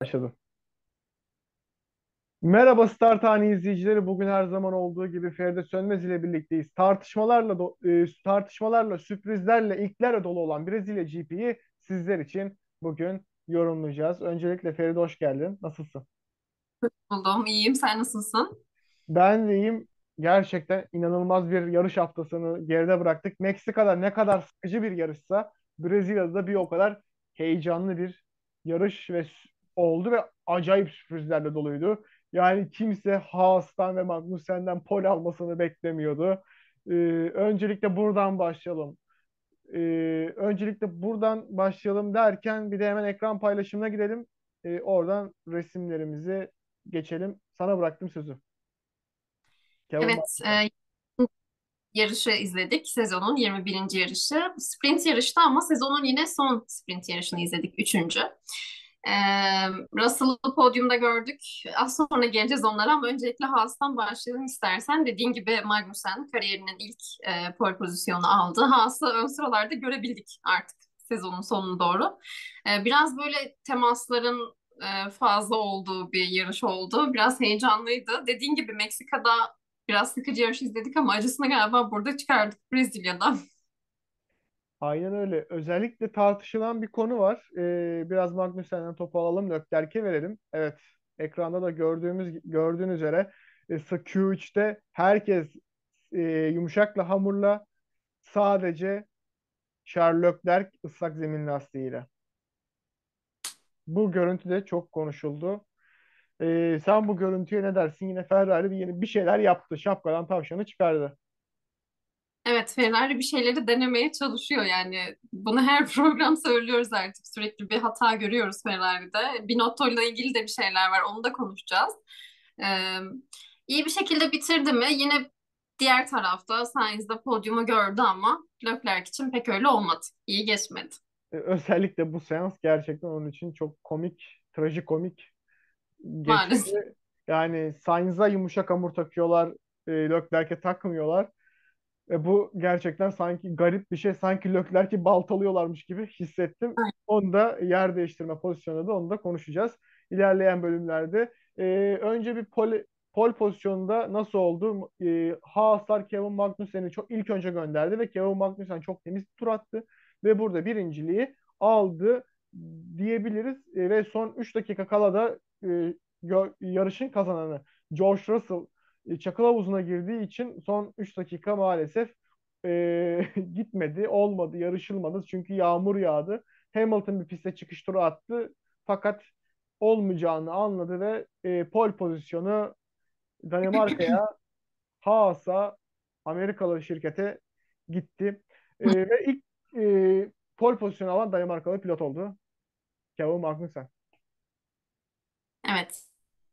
Başladım. Merhaba Star Tane izleyicileri. Bugün her zaman olduğu gibi Feride Sönmez ile birlikteyiz. Tartışmalarla do- e, tartışmalarla, sürprizlerle, ilklerle dolu olan Brezilya GP'yi sizler için bugün yorumlayacağız. Öncelikle Feride hoş geldin. Nasılsın? Buldum. İyiyim. Sen nasılsın? Ben deyim gerçekten inanılmaz bir yarış haftasını geride bıraktık. Meksika'da ne kadar sıkıcı bir yarışsa Brezilya'da da bir o kadar heyecanlı bir yarış ve oldu ve acayip sürprizlerle doluydu. Yani kimse Haas'tan ve Magnussen'den pole almasını beklemiyordu. Ee, öncelikle buradan başlayalım. Ee, öncelikle buradan başlayalım derken bir de hemen ekran paylaşımına gidelim. Ee, oradan resimlerimizi geçelim. Sana bıraktım sözü. Kevin Evet, e, yarışı izledik. Sezonun 21. yarışı. Sprint yarıştı ama sezonun yine son sprint yarışını izledik. Üçüncü. E, Russell'ı podyumda gördük. Az sonra geleceğiz onlara ama öncelikle Haas'tan başlayalım istersen. Dediğin gibi Magnussen kariyerinin ilk e, pole pozisyonu aldı. Haas'ı ön sıralarda görebildik artık sezonun sonuna doğru. E, biraz böyle temasların e, fazla olduğu bir yarış oldu. Biraz heyecanlıydı. Dediğin gibi Meksika'da Biraz sıkıcı yarış izledik ama acısını galiba burada çıkardık Brezilya'da. Aynen öyle. Özellikle tartışılan bir konu var. Ee, biraz Magnussen'den topu alalım, Leclerc'e verelim. Evet, ekranda da gördüğümüz gördüğün üzere e, Q3'te herkes e, yumuşakla hamurla sadece Charles Leclerc ıslak zemin lastiğiyle. Bu görüntü de çok konuşuldu. Ee, sen bu görüntüye ne dersin? Yine Ferrari bir yeni bir şeyler yaptı. Şapkadan tavşanı çıkardı. Evet, Ferrari bir şeyleri denemeye çalışıyor yani. Bunu her program söylüyoruz artık. Sürekli bir hata görüyoruz Ferrari'de. Binotto ile ilgili de bir şeyler var. Onu da konuşacağız. Ee, iyi bir şekilde bitirdi mi? Yine diğer tarafta Sainz de podyumu gördü ama Leclerc için pek öyle olmadı. İyi geçmedi Ee, özellikle bu seans gerçekten onun için çok komik, trajikomik maalesef. geçti. Yani Sainz'a yumuşak hamur takıyorlar. E, Leclerc'e takmıyorlar. E, bu gerçekten sanki garip bir şey. Sanki Leclerc'i baltalıyorlarmış gibi hissettim. Onu da yer değiştirme pozisyonu da onu da konuşacağız. İlerleyen bölümlerde. E, önce bir pole, pole pozisyonunda nasıl oldu? E, Haaslar Kevin Magnussen'i çok ilk önce gönderdi ve Kevin Magnussen çok temiz bir tur attı ve burada birinciliği aldı diyebiliriz. E, ve son 3 dakika kala da e, yarışın kazananı George Russell çakıl havuzuna girdiği için son 3 dakika maalesef e, gitmedi, olmadı, yarışılmadı. Çünkü yağmur yağdı. Hamilton bir piste çıkış turu attı. Fakat olmayacağını anladı ve e, pole pozisyonu Danimarka'ya, Haas'a, Amerikalı şirkete gitti. E, ve ilk e, pole pozisyonu alan Danimarkalı pilot oldu. Kevin Magnussen. Evet.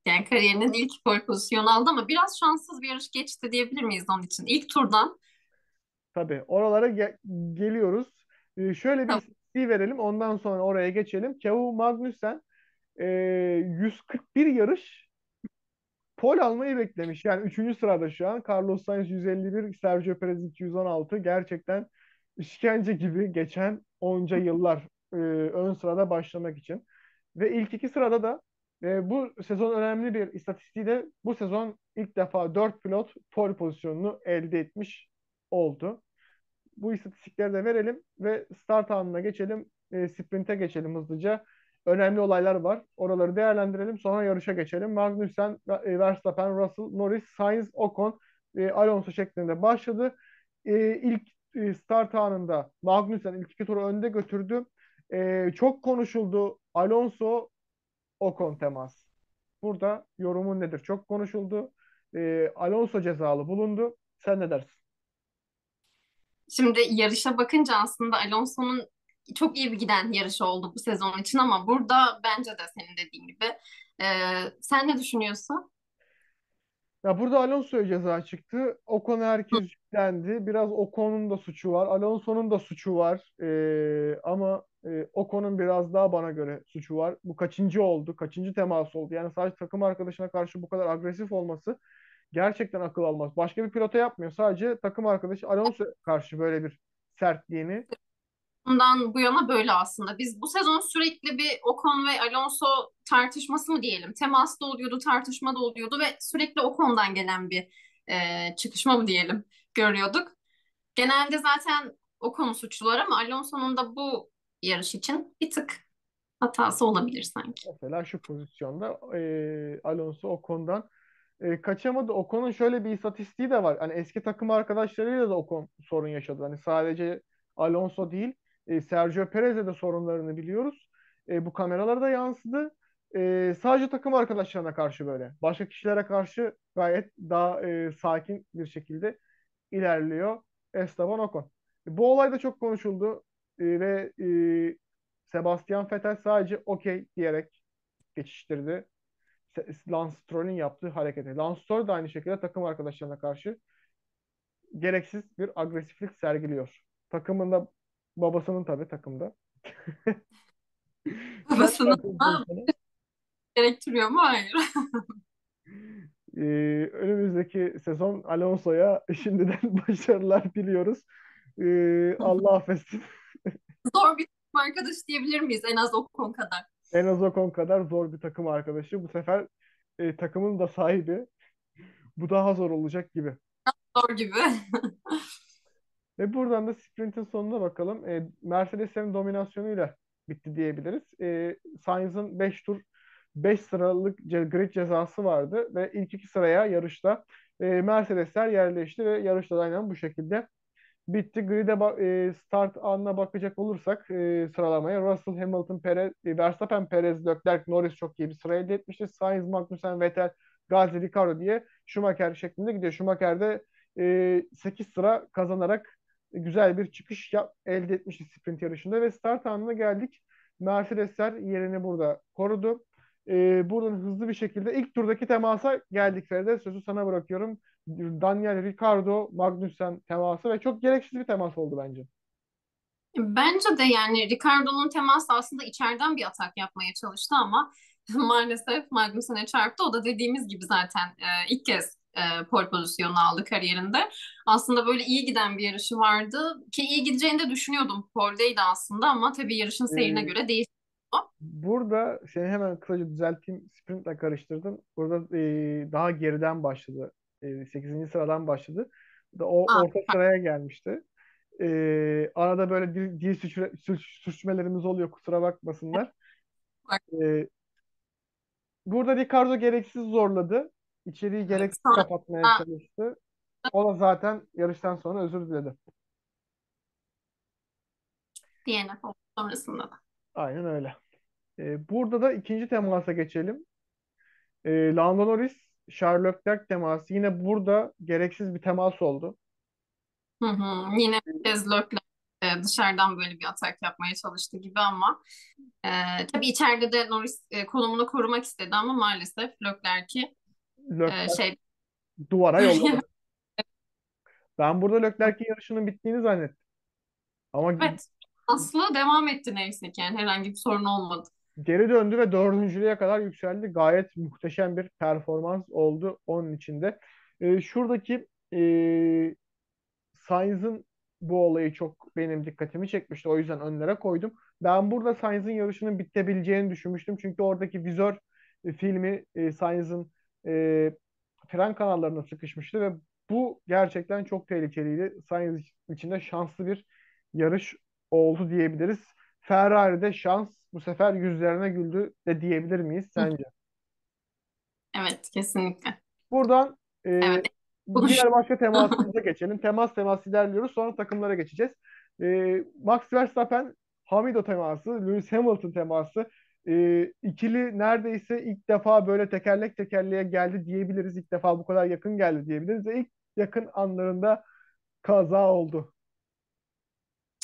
Yani kariyerinin ilk pole pozisyonu aldı ama biraz şanssız bir yarış geçti diyebilir miyiz onun için? İlk turdan. Tabii oralara ge- geliyoruz. Ee, şöyle bir Tamam. verelim. Ondan sonra oraya geçelim. Kevin Magnussen e, 141 yarış pole almayı beklemiş. Yani üçüncü sırada şu an. Carlos Sainz 151, Sergio Perez 216. Gerçekten işkence gibi geçen onca yıllar e, ön sırada başlamak için. Ve ilk iki sırada da e, bu sezon önemli bir istatistiği de bu sezon ilk defa 4 pilot pole pozisyonunu elde etmiş oldu bu istatistikleri de verelim ve start anına geçelim. E, sprinte geçelim hızlıca. Önemli olaylar var. Oraları değerlendirelim. Sonra yarışa geçelim. Magnussen, e, Verstappen, Russell, Norris, Sainz, Ocon, e, Alonso şeklinde başladı. E, ilk e, start anında Magnussen ilk iki turu önde götürdü. E, çok konuşuldu. Alonso, Ocon temas. Burada yorumun nedir? Çok konuşuldu. E, Alonso cezalı bulundu. Sen ne dersin? Şimdi yarışa bakınca aslında Alonso'nun çok iyi bir giden yarış oldu bu sezon için ama burada bence de senin dediğin gibi. Ee, sen ne düşünüyorsun? Ya burada Alonso'ya ceza çıktı. Ocon'a herkes yüklendi. Biraz Ocon'un da suçu var. Alonso'nun da suçu var. Ee, ama e, Ocon'un biraz daha bana göre suçu var. Bu kaçıncı oldu? Kaçıncı temas oldu? Yani sadece takım arkadaşına karşı bu kadar agresif olması gerçekten akıl almaz. Başka bir pilota yapmıyor. Sadece takım arkadaşı Alonso karşı böyle bir sertliğini Bundan bu yana böyle aslında. Biz bu sezon sürekli bir Ocon ve Alonso tartışması mı diyelim? Temas da oluyordu, tartışma da oluyordu ve sürekli Ocon'dan gelen bir e, çıkışma mı diyelim görüyorduk. Genelde zaten Ocon suçlular ama Alonso'nun da bu yarış için bir tık hatası olabilir sanki. Mesela şu pozisyonda e, Alonso Ocon'dan e, kaçamadı. Ocon'un şöyle bir istatistiği de var. Hani eski takım arkadaşlarıyla da Ocon sorun yaşadı. Hani sadece Alonso değil, e, Sergio Perez'e de sorunlarını biliyoruz. E, bu kameralara da yansıdı. E, sadece takım arkadaşlarına karşı böyle. Başka kişilere karşı gayet daha e, sakin bir şekilde ilerliyor Esteban Ocon. E, bu olay da çok konuşuldu e, ve e, Sebastian Vettel sadece okey diyerek geçiştirdi. Lance Stroll'ün yaptığı hareketi. Lance Stroll da aynı şekilde takım arkadaşlarına karşı gereksiz bir agresiflik sergiliyor. Takımında babasının tabii takımda. Babasının gerektiriyor mu? Hayır. Ee, önümüzdeki sezon Alonso'ya şimdiden başarılar diliyoruz. Ee, Allah affetsin. Zor bir arkadaş diyebilir miyiz en az Ocon kadar? En az Ocon kadar zor bir takım arkadaşı. Bu sefer e, takımın da sahibi. Bu daha zor olacak gibi. Zor gibi. Ve buradan da sprintin sonuna bakalım. E, Mercedes'in dominasyonuyla bitti diyebiliriz. E, Sainz'ın 5 tur 5 sıralık grid cezası vardı ve ilk iki sıraya yarışta e, Mercedesler yerleşti ve yarışta da aynen bu şekilde bitti. Grid'e e, start anına bakacak olursak e, sıralamaya Russell, Hamilton, Perez, e, Verstappen, Perez, Leclerc, Norris çok iyi bir sıra elde etmişti. Sainz, Magnussen, Vettel, Gazi, Ricardo diye Schumacher şeklinde gidiyor. Schumacher de e, 8 sıra kazanarak güzel bir çıkış yap, elde etmişti sprint yarışında ve start anına geldik. Mercedesler yerini burada korudu. E, buradan hızlı bir şekilde ilk turdaki temasa geldik Feride. Sözü sana bırakıyorum. Daniel Ricardo, Magnussen teması ve çok gereksiz bir temas oldu bence. Bence de yani Ricardo'nun teması aslında içeriden bir atak yapmaya çalıştı ama maalesef Magnussen'e çarptı. O da dediğimiz gibi zaten e, ilk kez e, pole pozisyonu aldı kariyerinde. Aslında böyle iyi giden bir yarışı vardı ki iyi gideceğini de düşünüyordum. Pole'deydi aslında ama tabii yarışın seyrine ee, göre değişti. Burada seni hemen kısaca düzelteyim. Sprintle karıştırdım. Burada e, daha geriden başladı. E, 8. sıradan başladı. O Aa, orta sıraya gelmişti. E, arada böyle dil, dil suçre, suçmelerimiz oluyor. Kusura bakmasınlar. E, burada Ricardo gereksiz zorladı. İçeriği gereksiz kapatmaya çalıştı. O da zaten yarıştan sonra özür diledi. DNF sonrasında da. Aynen öyle. Ee, burada da ikinci temasa geçelim. Ee, Lando Norris, Charles Leclerc teması. Yine burada gereksiz bir temas oldu. Hı hı. Yine kez Leclerc e, dışarıdan böyle bir atak yapmaya çalıştı gibi ama e, tabii içeride de Norris e, konumunu korumak istedi ama maalesef Leclerc'i Leclerc şey duvara yolladı. ben burada Leclerc'in yarışının bittiğini zannettim. Ama evet. Aslı devam etti neyse ki yani herhangi bir sorun olmadı. Geri döndü ve dördüncülüğe kadar yükseldi. Gayet muhteşem bir performans oldu onun içinde. Ee, şuradaki e, Sainz'ın bu olayı çok benim dikkatimi çekmişti. O yüzden önlere koydum. Ben burada Sainz'ın yarışının bitebileceğini düşünmüştüm. Çünkü oradaki vizör e, filmi e, Sainz'ın e, fren kanallarına sıkışmıştı ve bu gerçekten çok tehlikeliydi. Sainz için de şanslı bir yarış oldu diyebiliriz. Ferrari'de şans bu sefer yüzlerine güldü de diyebilir miyiz sence? Evet, kesinlikle. Buradan e, evet. diğer başka temasımıza geçelim. Temas temas ilerliyoruz. Sonra takımlara geçeceğiz. E, Max Verstappen Hamido teması, Lewis Hamilton teması. E, ikili neredeyse ilk defa böyle tekerlek tekerleğe geldi diyebiliriz. İlk defa bu kadar yakın geldi diyebiliriz. Ve ilk yakın anlarında kaza oldu.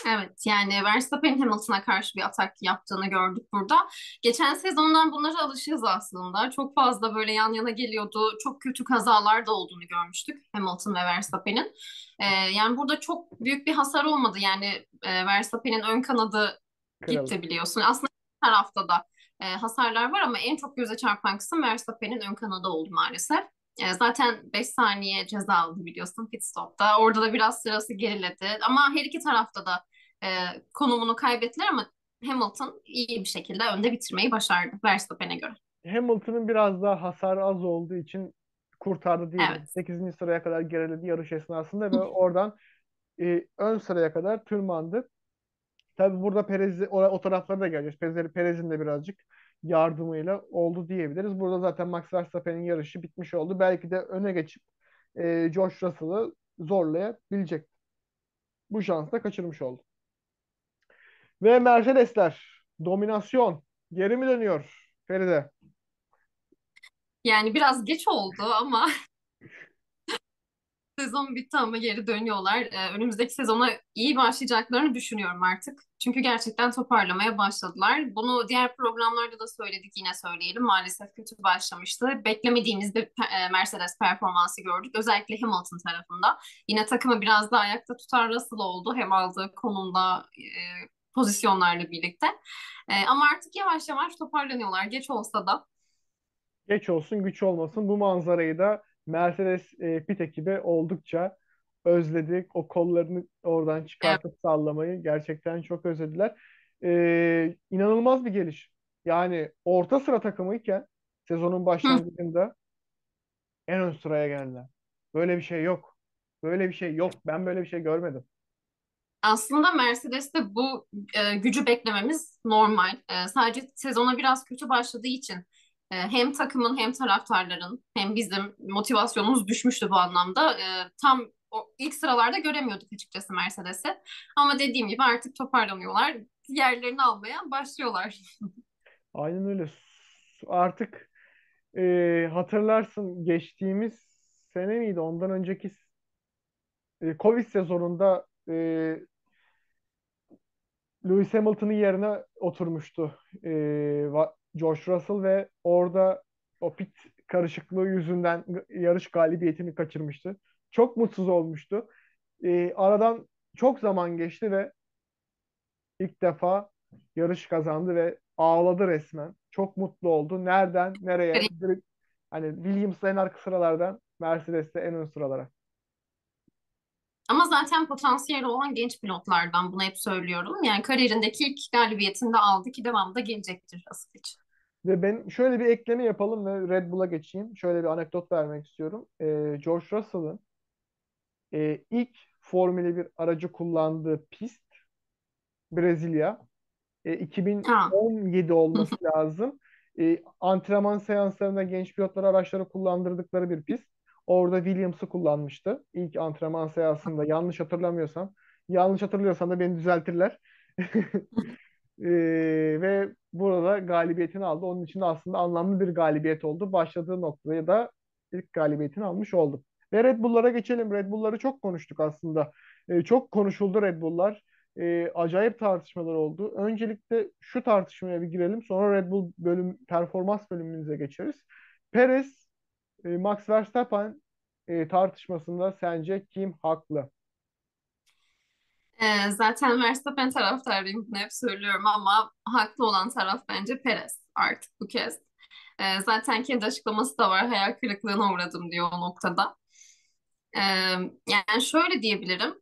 Evet yani Verstappen Hamilton'a karşı bir atak yaptığını gördük burada. Geçen sezondan bunlara alışığız aslında. Çok fazla böyle yan yana geliyordu. Çok kötü kazalar da olduğunu görmüştük Hamilton ve Verstappen'in. Ee, yani burada çok büyük bir hasar olmadı. Yani e, Verstappen'in ön kanadı gitti biliyorsun. Aslında tarafta da e, hasarlar var ama en çok göze çarpan kısım Verstappen'in ön kanadı oldu maalesef. E, zaten 5 saniye ceza aldı biliyorsun pit stopta. Orada da biraz sırası geriledi. Ama her iki tarafta da e, konumunu kaybettiler ama Hamilton iyi bir şekilde önde bitirmeyi başardı Verstappen'e göre. Hamilton'ın biraz daha hasar az olduğu için kurtardı diyelim. Evet. 8. sıraya kadar geriledi yarış esnasında ve oradan e, ön sıraya kadar tırmandı. Tabii burada Perez o, o taraflara da geleceğiz. Perez, Perez'in de birazcık yardımıyla oldu diyebiliriz. Burada zaten Max Verstappen'in yarışı bitmiş oldu. Belki de öne geçip e, George Russell'ı zorlayabilecek. Bu şansı da kaçırmış oldu. Ve Mercedesler dominasyon geri mi dönüyor Feride? Yani biraz geç oldu ama sezon bitti ama geri dönüyorlar. Ee, önümüzdeki sezona iyi başlayacaklarını düşünüyorum artık. Çünkü gerçekten toparlamaya başladılar. Bunu diğer programlarda da söyledik yine söyleyelim. Maalesef kötü başlamıştı. Beklemediğimiz bir e, Mercedes performansı gördük. Özellikle Hamilton tarafında. Yine takımı biraz daha ayakta tutan Russell oldu. Hem aldığı konumda e, pozisyonlarla birlikte. E, ama artık yavaş yavaş toparlanıyorlar. Geç olsa da. Geç olsun güç olmasın. Bu manzarayı da Mercedes e, pit ekibi oldukça özledik. O kollarını oradan çıkartıp sallamayı gerçekten çok özlediler. E, inanılmaz bir geliş. Yani orta sıra takımıyken sezonun başlangıcında en ön sıraya geldiler. Böyle bir şey yok. Böyle bir şey yok. Ben böyle bir şey görmedim. Aslında Mercedes'te bu e, gücü beklememiz normal. E, sadece sezona biraz kötü başladığı için hem takımın hem taraftarların hem bizim motivasyonumuz düşmüştü bu anlamda. E, tam o ilk sıralarda göremiyorduk açıkçası Mercedes'i. Ama dediğim gibi artık toparlanıyorlar. Yerlerini almaya başlıyorlar. Aynen öyle. Artık e, hatırlarsın geçtiğimiz sene miydi? Ondan önceki e, Covid sezonunda e, Lewis Hamilton'ın yerine oturmuştu e, George Russell ve orada o pit karışıklığı yüzünden yarış galibiyetini kaçırmıştı. Çok mutsuz olmuştu. E, aradan çok zaman geçti ve ilk defa yarış kazandı ve ağladı resmen. Çok mutlu oldu. Nereden nereye? Direkt, hani Williams'la en arka sıralardan Mercedes'te en ön sıralara. Ama zaten potansiyeli olan genç pilotlardan bunu hep söylüyorum. Yani kariyerindeki ilk galibiyetinde aldı ki devamında gelecektir Russell için. Ve ben şöyle bir ekleme yapalım ve Red Bull'a geçeyim. Şöyle bir anekdot vermek istiyorum. Ee, George Russell'ın e, ilk Formula 1 aracı kullandığı pist Brezilya. E, 2017 ha. olması lazım. E, antrenman seanslarında genç pilotlar araçları kullandırdıkları bir pist. Orada Williams'ı kullanmıştı. İlk antrenman seansında yanlış hatırlamıyorsam. Yanlış hatırlıyorsam da beni düzeltirler. Ee, ve burada galibiyetini aldı. Onun için aslında anlamlı bir galibiyet oldu. Başladığı noktaya da ilk galibiyetini almış oldu. Ve Red Bull'lara geçelim. Red Bull'ları çok konuştuk aslında. Ee, çok konuşuldu Red Bull'lar. Ee, acayip tartışmalar oldu. Öncelikle şu tartışmaya bir girelim. Sonra Red Bull bölüm performans bölümümüze geçeriz. Perez, e, Max Verstappen e, tartışmasında sence kim haklı? Ee, zaten Verstappen taraftarıyım bunu hep söylüyorum ama haklı olan taraf bence Perez artık bu kez. Ee, zaten kendi açıklaması da var hayal kırıklığına uğradım diyor o noktada. Ee, yani şöyle diyebilirim.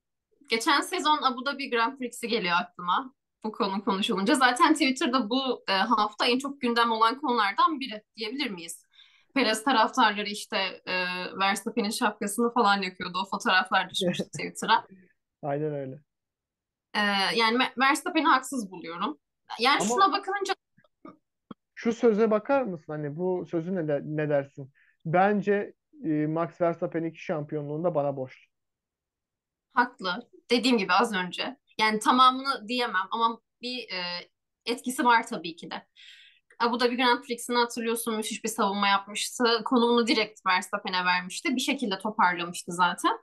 Geçen sezon Abu Dhabi Grand Prix'si geliyor aklıma bu konu konuşulunca. Zaten Twitter'da bu e, hafta en çok gündem olan konulardan biri diyebilir miyiz? Perez taraftarları işte e, Verstappen'in şapkasını falan yakıyordu. O fotoğraflar düşmüştü Twitter'a. Aynen öyle. Ee, yani Verstappen'i haksız buluyorum. Yani Ama şuna bakınca şu söze bakar mısın? Hani bu sözü ne, de, ne dersin? Bence e, Max Verstappen iki şampiyonluğunda bana borçlu. Haklı. Dediğim gibi az önce. Yani tamamını diyemem ama bir e, etkisi var tabii ki de. Abu Dhabi Grand Prix'sini hatırlıyorsun müthiş bir savunma yapmıştı. Konumunu direkt Verstappen'e vermişti. Bir şekilde toparlamıştı zaten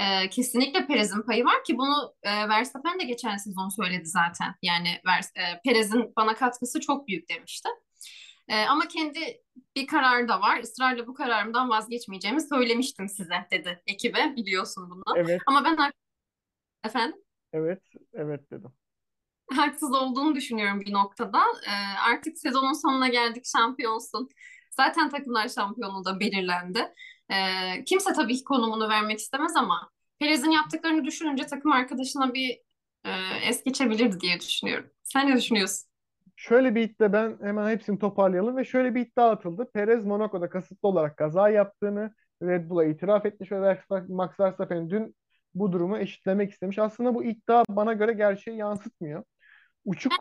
e, kesinlikle Perez'in payı var ki bunu e, Verstappen de geçen sezon söyledi zaten. Yani e, Perez'in bana katkısı çok büyük demişti. E, ama kendi bir karar da var. Israrla bu kararımdan vazgeçmeyeceğimi söylemiştim size dedi ekibe biliyorsun bunu. Evet. Ama ben efendim? Evet, evet dedim. Haksız olduğunu düşünüyorum bir noktada. E, artık sezonun sonuna geldik şampiyonsun. Zaten takımlar şampiyonu da belirlendi. E, kimse tabii ki konumunu vermek istemez ama Perez'in yaptıklarını düşününce takım arkadaşına bir e, es geçebilirdi diye düşünüyorum. Sen ne düşünüyorsun? Şöyle bir iddia ben hemen hepsini toparlayalım ve şöyle bir iddia atıldı. Perez Monaco'da kasıtlı olarak kaza yaptığını Red Bull'a itiraf etmiş ve Max Verstappen dün bu durumu eşitlemek istemiş. Aslında bu iddia bana göre gerçeği yansıtmıyor. Uçuk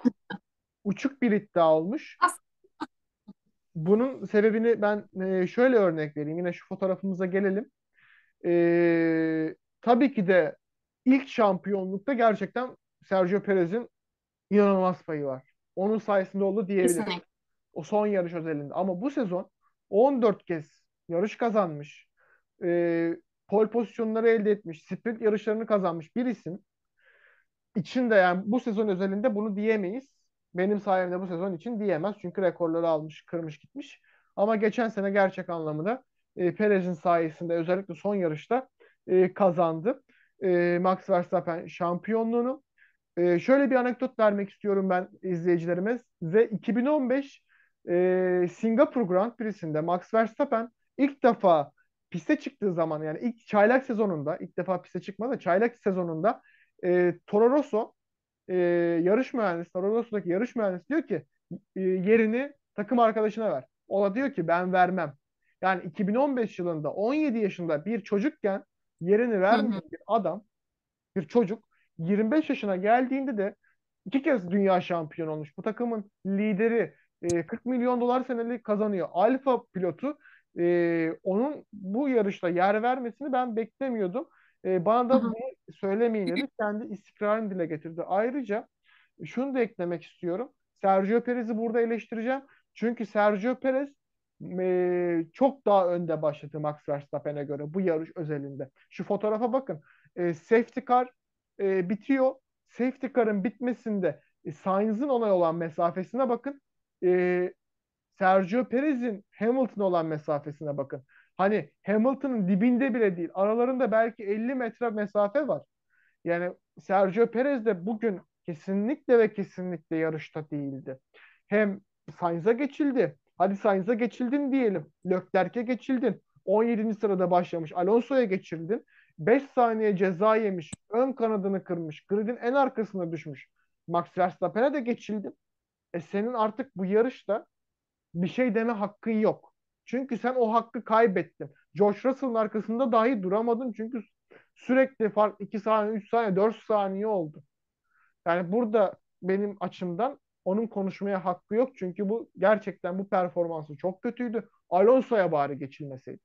uçuk bir iddia olmuş. As- Bunun sebebini ben e, şöyle örnek vereyim. Yine şu fotoğrafımıza gelelim. E, tabii ki de ilk şampiyonlukta gerçekten Sergio Perez'in inanılmaz payı var. Onun sayesinde oldu. Kesinlikle. O son yarış özelinde. Ama bu sezon 14 kez yarış kazanmış. E, pole pozisyonları elde etmiş. Sprint yarışlarını kazanmış bir isim. için de yani bu sezon özelinde bunu diyemeyiz. Benim sayemde bu sezon için diyemez. Çünkü rekorları almış, kırmış gitmiş. Ama geçen sene gerçek anlamda e, Perez'in sayesinde özellikle son yarışta e, kazandı. E, Max Verstappen şampiyonluğunu. E, şöyle bir anekdot vermek istiyorum ben izleyicilerime. Ve 2015 e, Singapur Grand Prix'sinde Max Verstappen ilk defa piste çıktığı zaman yani ilk çaylak sezonunda ilk defa piste çıkmadı çaylak sezonunda e, Toro Rosso e, yarış mühendisi, Toro Rosso'daki yarış mühendisi diyor ki e, yerini takım arkadaşına ver. O da diyor ki ben vermem. Yani 2015 yılında 17 yaşında bir çocukken yerini vermeyen bir adam, bir çocuk 25 yaşına geldiğinde de iki kez dünya şampiyonu olmuş. Bu takımın lideri e, 40 milyon dolar senelik kazanıyor. Alfa pilotu e, onun bu yarışta yer vermesini ben beklemiyordum. E, bana da bunu söylemeyin dedi. Kendi istikrarını dile getirdi. Ayrıca şunu da eklemek istiyorum. Sergio Perez'i burada eleştireceğim. Çünkü Sergio Perez e, çok daha önde başladı Max Verstappen'e göre bu yarış özelinde. Şu fotoğrafa bakın. E, safety car e, bitiyor. Safety car'ın bitmesinde e, Sainz'ın ona olan mesafesine bakın. E, Sergio Perez'in Hamilton'a olan mesafesine bakın. Hani Hamilton'ın dibinde bile değil. Aralarında belki 50 metre mesafe var. Yani Sergio Perez de bugün kesinlikle ve kesinlikle yarışta değildi. Hem Sainz'a geçildi. Hadi Sainz'a geçildin diyelim. Leclerc'e geçildin. 17. sırada başlamış. Alonso'ya geçildin. 5 saniye ceza yemiş. Ön kanadını kırmış. Gridin en arkasına düşmüş. Max Verstappen'e de geçildin. E senin artık bu yarışta bir şey deme hakkın yok. Çünkü sen o hakkı kaybettin. George Russell'ın arkasında dahi duramadın çünkü sürekli fark 2 saniye, 3 saniye, 4 saniye oldu. Yani burada benim açımdan onun konuşmaya hakkı yok. Çünkü bu gerçekten bu performansı çok kötüydü. Alonso'ya bari geçilmeseydi.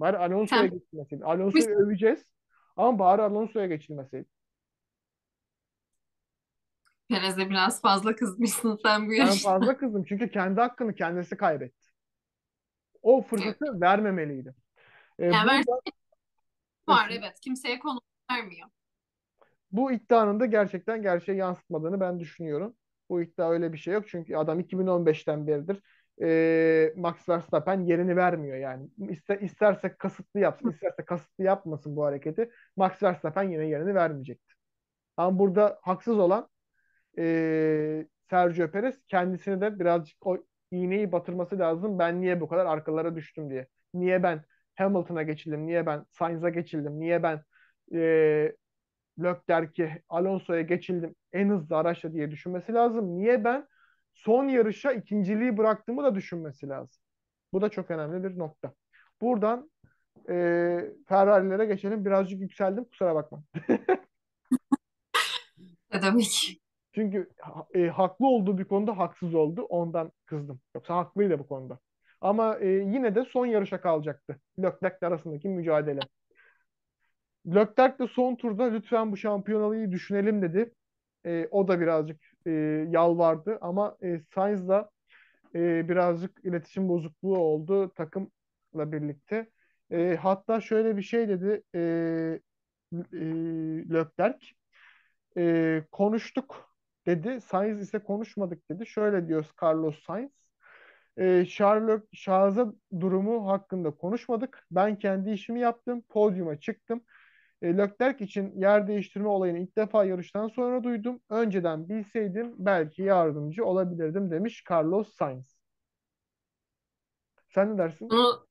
Bari Alonso'ya geçilmeseydi. Alonso'yu öveceğiz ama bari Alonso'ya geçilmeseydi. Perez'e biraz fazla kızmışsın sen bu Ben yarışta. fazla kızdım çünkü kendi hakkını kendisi kaybetti. O Evet. fırsatı vermemeliydi. E, Yani burada var evet. Kimseye konu vermiyor. Bu iddianın da gerçekten gerçeği yansıtmadığını ben düşünüyorum. Bu iddia öyle bir şey yok. Çünkü adam 2015'ten beridir e, Max Verstappen yerini vermiyor yani. İster, isterse kasıtlı yapsın, isterse kasıtlı yapmasın bu hareketi. Max Verstappen yine yerini vermeyecekti. Ama burada haksız olan e, Sergio Perez kendisine de birazcık o iğneyi batırması lazım. Ben niye bu kadar arkalara düştüm diye. Niye ben Hamilton'a geçildim? Niye ben Sainz'a geçildim? Niye ben e, Leclerc'e, Alonso'ya geçildim en hızlı araçla diye düşünmesi lazım. Niye ben son yarışa ikinciliği bıraktığımı da düşünmesi lazım. Bu da çok önemli bir nokta. Buradan e, Ferrari'lere geçelim. Birazcık yükseldim kusura bakma. Ne demek? Çünkü e, haklı olduğu bir konuda haksız oldu. Ondan kızdım. Yoksa haklıydı bu konuda. Ama e, yine de son yarışa kalacaktı. Leclerc arasındaki mücadele. Leclerc de son turda lütfen bu şampiyonalığı düşünelim dedi. E, o da birazcık e, yalvardı ama e, Sainz'la e, birazcık iletişim bozukluğu oldu takımla birlikte. E, hatta şöyle bir şey dedi e, e, Leclerc. E, konuştuk dedi. Sainz ise konuşmadık dedi. Şöyle diyor Carlos Sainz. E, Charles, Charles'a durumu hakkında konuşmadık. Ben kendi işimi yaptım. Podyuma çıktım. E, Leclerc için yer değiştirme olayını ilk defa yarıştan sonra duydum. Önceden bilseydim belki yardımcı olabilirdim demiş Carlos Sainz. Sen ne dersin? Bunu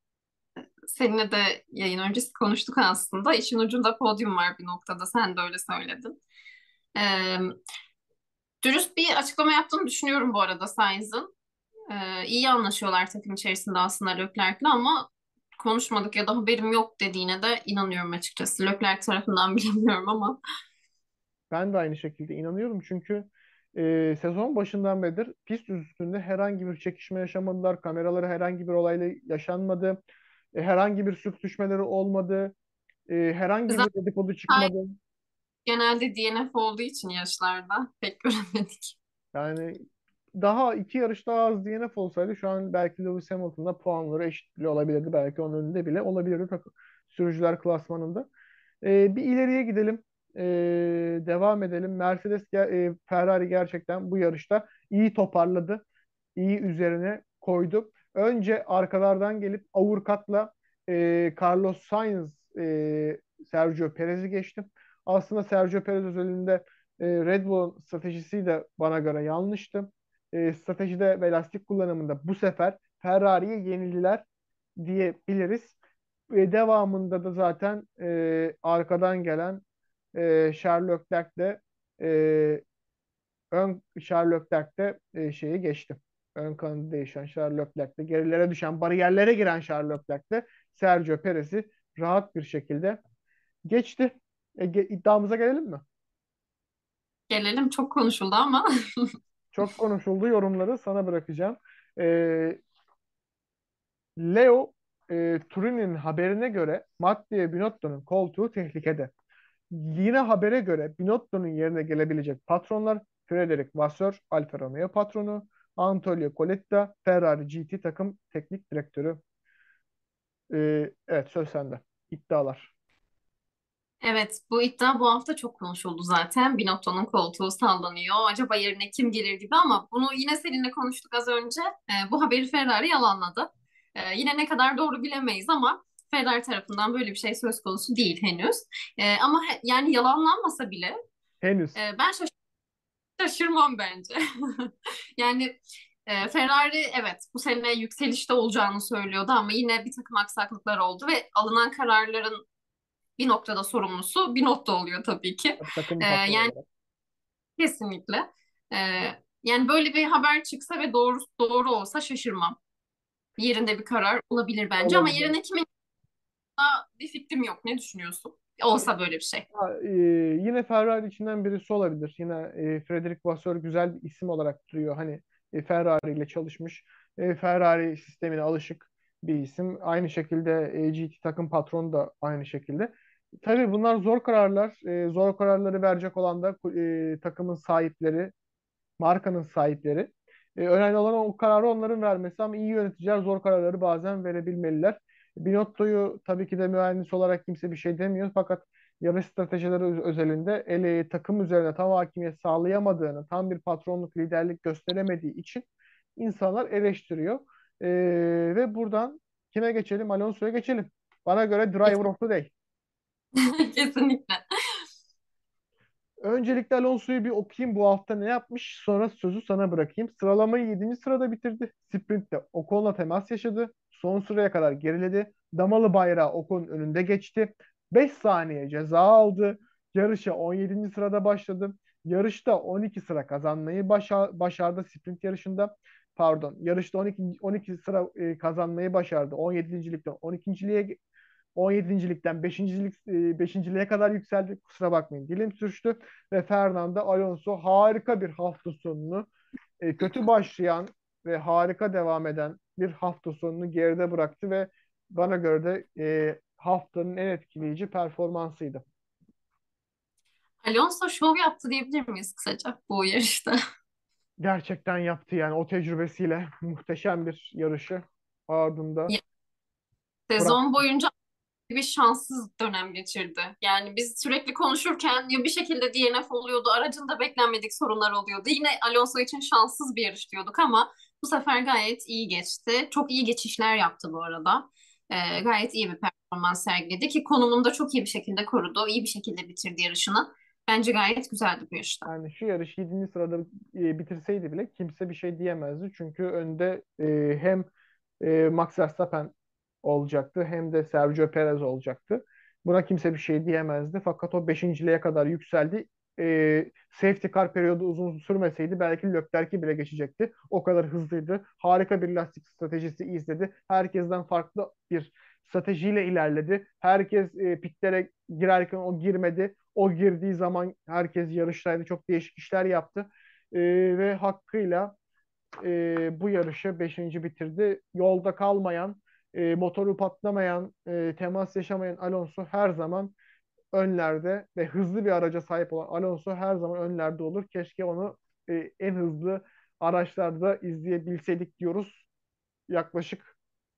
seninle de yayın öncesi konuştuk aslında. İşin ucunda podyum var bir noktada. Sen de öyle söyledin. Ee, dürüst bir açıklama yaptığını düşünüyorum bu arada Sainz'ın. Ee, iyi anlaşıyorlar takım içerisinde aslında Leclerc'le ama konuşmadık ya da haberim yok dediğine de inanıyorum açıkçası. Leclerc tarafından bilemiyorum ama. Ben de aynı şekilde inanıyorum çünkü e, sezon başından beridir pist üstünde herhangi bir çekişme yaşamadılar. Kameraları herhangi bir olayla yaşanmadı. E, herhangi bir sürtüşmeleri olmadı. E, herhangi bir Zaten dedikodu çıkmadı. Genelde DNF olduğu için yarışlarda pek göremedik. Yani daha iki yarış daha az DNF olsaydı şu an belki Lewis Hamilton'la puanları eşit bile olabilirdi. Belki onun önünde bile olabilirdi sürücüler klasmanında. Ee, bir ileriye gidelim. Ee, devam edelim. Mercedes, e, Ferrari gerçekten bu yarışta iyi toparladı. İyi üzerine koydu. Önce arkalardan gelip Avurkat'la e, Carlos Sainz, e, Sergio Perez'i geçti. Aslında Sergio Perez özelinde e, Red Bull'un stratejisi de bana göre yanlıştı. E, stratejide ve lastik kullanımında bu sefer Ferrari'ye yenildiler diyebiliriz. E, devamında da zaten e, arkadan gelen e, Charles Leclerc de e, ön Charles Leclerc de e, şeyi geçti. Ön kanadı değişen Charles Leclerc de gerilere düşen bariyerlere giren Charles Leclerc de Sergio Perez'i rahat bir şekilde geçti. E, ge- iddiamıza gelelim mi? Gelelim çok konuşuldu ama Çok konuşuldu yorumları sana bırakacağım. E, Leo e, Turin'in haberine göre Mattia Binotto'nun koltuğu tehlikede. Yine habere göre Binotto'nun yerine gelebilecek patronlar Frederic Vasseur, Alfa Romeo patronu, Antonio Coletta, Ferrari GT takım teknik direktörü. E, evet söz sende. İddialar. Evet bu iddia bu hafta çok konuşuldu zaten. Binotto'nun koltuğu sallanıyor. Acaba yerine kim gelir gibi ama bunu yine seninle konuştuk az önce. Ee, bu haberi Ferrari yalanladı. Ee, yine ne kadar doğru bilemeyiz ama Ferrari tarafından böyle bir şey söz konusu değil henüz. Ee, ama he- yani yalanlanmasa bile Henüz. e, ben şaş- şaşırmam bence. Yani e, Ferrari evet bu sene yükselişte olacağını söylüyordu ama yine bir takım aksaklıklar oldu ve alınan kararların bir noktada sorumlusu Binotto oluyor tabii ki. E, patronu yani olarak. kesinlikle. E, yani böyle bir haber çıksa ve doğru doğru olsa şaşırmam. Yerinde bir karar olabilir bence ama Olabilir. yerine kimin bir fikrim yok. Ne düşünüyorsun? Olsa böyle bir şey. Ha, e, yine Ferrari içinden birisi olabilir. Yine e, Frederic Vasseur güzel bir isim olarak duruyor. Hani e, Ferrari ile çalışmış. E, Ferrari sistemine alışık bir isim. Aynı şekilde e, GT takım patronu da aynı şekilde. Tabii bunlar zor kararlar. E, zor kararları verecek olan da e, takımın sahipleri, markanın sahipleri. E, önemli olan o kararı onların vermesi ama iyi yöneticiler zor kararları bazen verebilmeliler. Binotto'yu tabii ki de mühendis olarak kimse bir şey demiyor fakat yarış stratejileri öz- özelinde ele, takım üzerine tam hakimiyet sağlayamadığını, tam bir patronluk liderlik gösteremediği için insanlar eleştiriyor. E, ve buradan kime geçelim? Alonso'ya geçelim. Bana göre driver of the day. Kesinlikle. Öncelikle Alonso'yu bir okuyayım bu hafta ne yapmış sonra sözü sana bırakayım. Sıralamayı 7. sırada bitirdi. Sprint'te Ocon'la temas yaşadı. Son sıraya kadar geriledi. Damalı bayrağı Ocon önünde geçti. 5 saniye ceza aldı. Yarışa 17. sırada başladı. Yarışta 12 sıra kazanmayı başa- başardı sprint yarışında. Pardon, yarışta 12 12 sıra e, kazanmayı başardı. 17.likten 12.liğe 17.likten 5.lik 5.liğe kadar yükseldi. Kusura bakmayın dilim sürçtü ve Fernando Alonso harika bir hafta sonunu e, kötü başlayan ve harika devam eden bir hafta sonunu geride bıraktı ve bana göre de e, haftanın en etkileyici performansıydı. Alonso şov yaptı diyebilir miyiz kısaca bu yarışta? Gerçekten yaptı yani o tecrübesiyle muhteşem bir yarışı ardında Sezon bıraktı. boyunca bir şanssız dönem geçirdi. Yani biz sürekli konuşurken ya bir şekilde DNF oluyordu, aracında beklenmedik sorunlar oluyordu. Yine Alonso için şanssız bir yarış diyorduk ama bu sefer gayet iyi geçti. Çok iyi geçişler yaptı bu arada. Ee, gayet iyi bir performans sergiledi ki konumunu da çok iyi bir şekilde korudu. İyi bir şekilde bitirdi yarışını. Bence gayet güzeldi bu yarışta. Yani şu yarış 7. sırada e, bitirseydi bile kimse bir şey diyemezdi. Çünkü önde e, hem e, Max Verstappen olacaktı hem de Sergio Perez olacaktı. Buna kimse bir şey diyemezdi. Fakat o beşinciliğe kadar yükseldi. e, safety car periyodu uzun sürmeseydi belki Leclerc'i bile geçecekti. O kadar hızlıydı. Harika bir lastik stratejisi izledi. Herkesten farklı bir stratejiyle ilerledi. Herkes e, pitlere girerken o girmedi. O girdiği zaman herkes yarıştaydı. Çok değişik işler yaptı. E, ve hakkıyla e, bu yarışı beşinci bitirdi. Yolda kalmayan, e, motoru patlamayan, e, temas yaşamayan Alonso her zaman önlerde ve hızlı bir araca sahip olan Alonso her zaman önlerde olur. Keşke onu e, en hızlı araçlarda izleyebilseydik diyoruz. Yaklaşık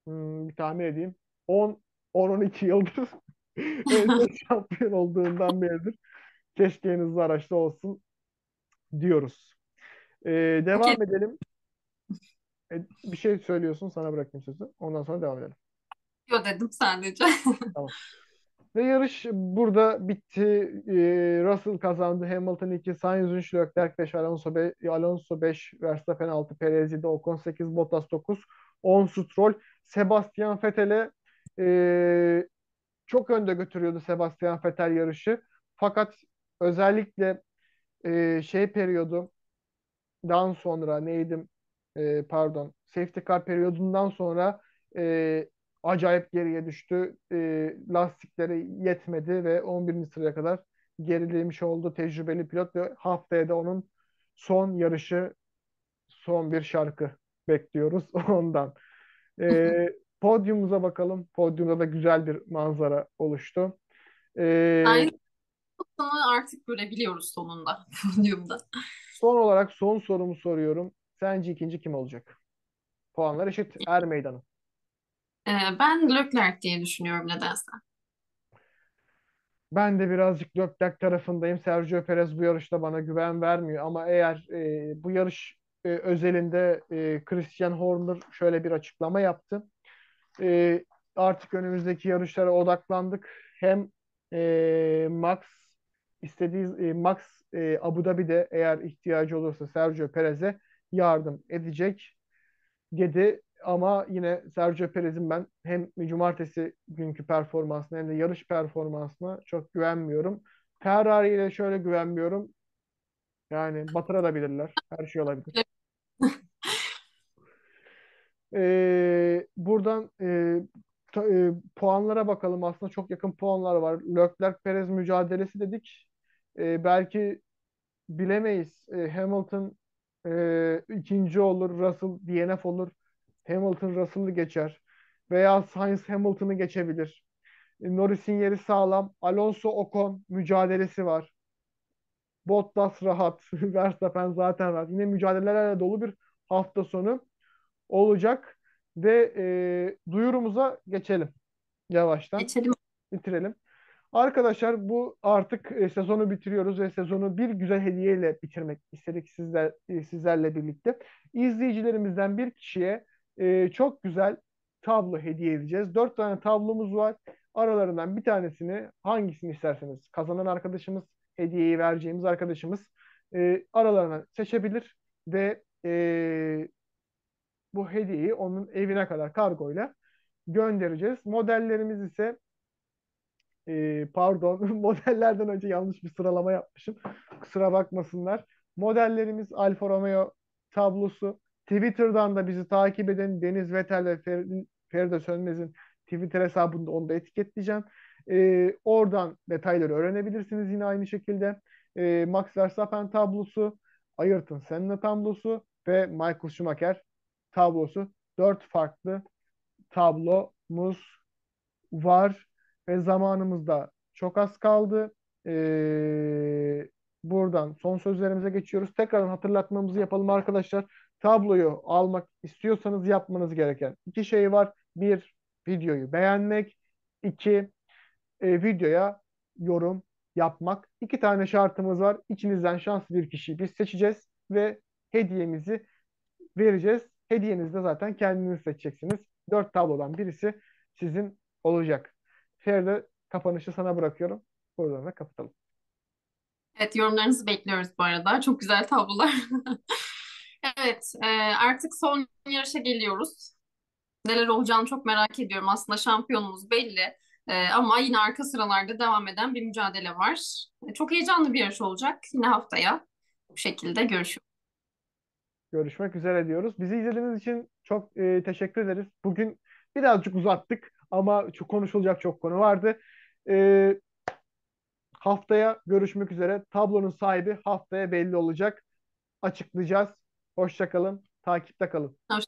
hmm, bir tahmin edeyim 10 10-12 yıldır en şampiyon olduğundan beridir. Keşke en hızlı araçta olsun diyoruz. E, Okey, devam edelim. E, bir şey söylüyorsun sana bırakayım sözü. Ondan sonra devam edelim. diyor dedim sadece. Tamam. Ve yarış burada bitti. Ee, Russell kazandı. Hamilton 2, Sainz 3, Leclerc 5, Alonso 5, Alonso 5, Verstappen 6, Perez 7, Ocon 8, Bottas 9, 10 Stroll. Sebastian Vettel'e e, çok önde götürüyordu Sebastian Vettel yarışı. Fakat özellikle e, şey periyodu dan sonra neydim e, pardon safety car periyodundan sonra e, acayip geriye düştü. E, lastikleri yetmedi ve 11. sıraya kadar gerilemiş oldu tecrübeli pilot ve haftaya da onun son yarışı son bir şarkı bekliyoruz ondan. E, podyumumuza bakalım. Podyumda da güzel bir manzara oluştu. E, Aynı artık görebiliyoruz sonunda podyumda. son olarak son sorumu soruyorum. Sence ikinci kim olacak? Puanlar eşit. Er meydanı. Ee, ben Leclerc diye düşünüyorum nedense. Ben de birazcık Leclerc tarafındayım. Sergio Perez bu yarışta bana güven vermiyor. Ama eğer e, bu yarış e, özelinde e, Christian Horner şöyle bir açıklama yaptı. E, artık önümüzdeki yarışlara odaklandık. Hem e, Max istediği e, Max e, Abu Dhabi'de eğer ihtiyacı olursa Sergio Perez'e yardım edecek dedi. Ama yine Sergio Perez'in ben hem cumartesi günkü performansına hem de yarış performansına çok güvenmiyorum. Ferrari ile şöyle güvenmiyorum. Yani batırabilirler. Her şey olabilir. Ee, buradan e, ta- e, puanlara bakalım. Aslında çok yakın puanlar var. Leclerc-Perez mücadelesi dedik. Ee, belki bilemeyiz. Ee, Hamilton e, ikinci olur, Russell DNF olur. Hamilton Russell'ı geçer. Veya Sainz Hamilton'ı geçebilir. E, Norris'in yeri sağlam. Alonso Ocon mücadelesi var. Bottas rahat. Verstappen zaten rahat. Yine mücadelelerle dolu bir hafta sonu olacak. Ve e, duyurumuza geçelim yavaştan. Geçelim. Bitirelim. Arkadaşlar bu artık e, sezonu bitiriyoruz ve sezonu bir güzel hediyeyle bitirmek istedik sizler e, sizlerle birlikte. İzleyicilerimizden bir kişiye e, çok güzel tablo hediye edeceğiz. Dört tane tablomuz var. Aralarından bir tanesini hangisini isterseniz kazanan arkadaşımız, hediyeyi vereceğimiz arkadaşımız e, aralarından seçebilir ve e, bu hediyeyi onun evine kadar kargoyla göndereceğiz. Modellerimiz ise e, pardon modellerden önce yanlış bir sıralama yapmışım. Kusura bakmasınlar. Modellerimiz Alfa Romeo tablosu. Twitter'dan da bizi takip edin. Deniz Vetel ve Fer- Feride Sönmez'in Twitter hesabında onu da etiketleyeceğim. E, oradan detayları öğrenebilirsiniz yine aynı şekilde. E, Max Verstappen tablosu, Ayrton Senna tablosu ve Michael Schumacher tablosu. Dört farklı tablomuz var ve zamanımız da çok az kaldı. Ee, buradan son sözlerimize geçiyoruz. Tekrardan hatırlatmamızı yapalım arkadaşlar. Tabloyu almak istiyorsanız yapmanız gereken iki şey var. Bir, videoyu beğenmek. İki, e, videoya yorum yapmak. İki tane şartımız var. İçinizden şanslı bir kişiyi biz seçeceğiz ve hediyemizi vereceğiz. Hediyenizi de zaten kendiniz seçeceksiniz. Dört tablodan birisi sizin olacak. Feride kapanışı sana bırakıyorum. Buradan da kapatalım. Evet, yorumlarınızı bekliyoruz bu arada. Çok güzel tablolar. Evet, e, artık son yarışa geliyoruz. Neler olacağını çok merak ediyorum. Aslında şampiyonumuz belli. E, ama yine arka sıralarda devam eden bir mücadele var. E, çok heyecanlı bir yarış olacak. Yine haftaya bu şekilde görüşürüz. Görüşmek üzere diyoruz. Bizi izlediğiniz için çok e, teşekkür ederiz. Bugün birazcık uzattık ama çok konuşulacak çok konu vardı. E, haftaya görüşmek üzere. Tablonun sahibi haftaya belli olacak. Açıklayacağız. Hoşça kalın. Takipte kalın. Hoşçakalın.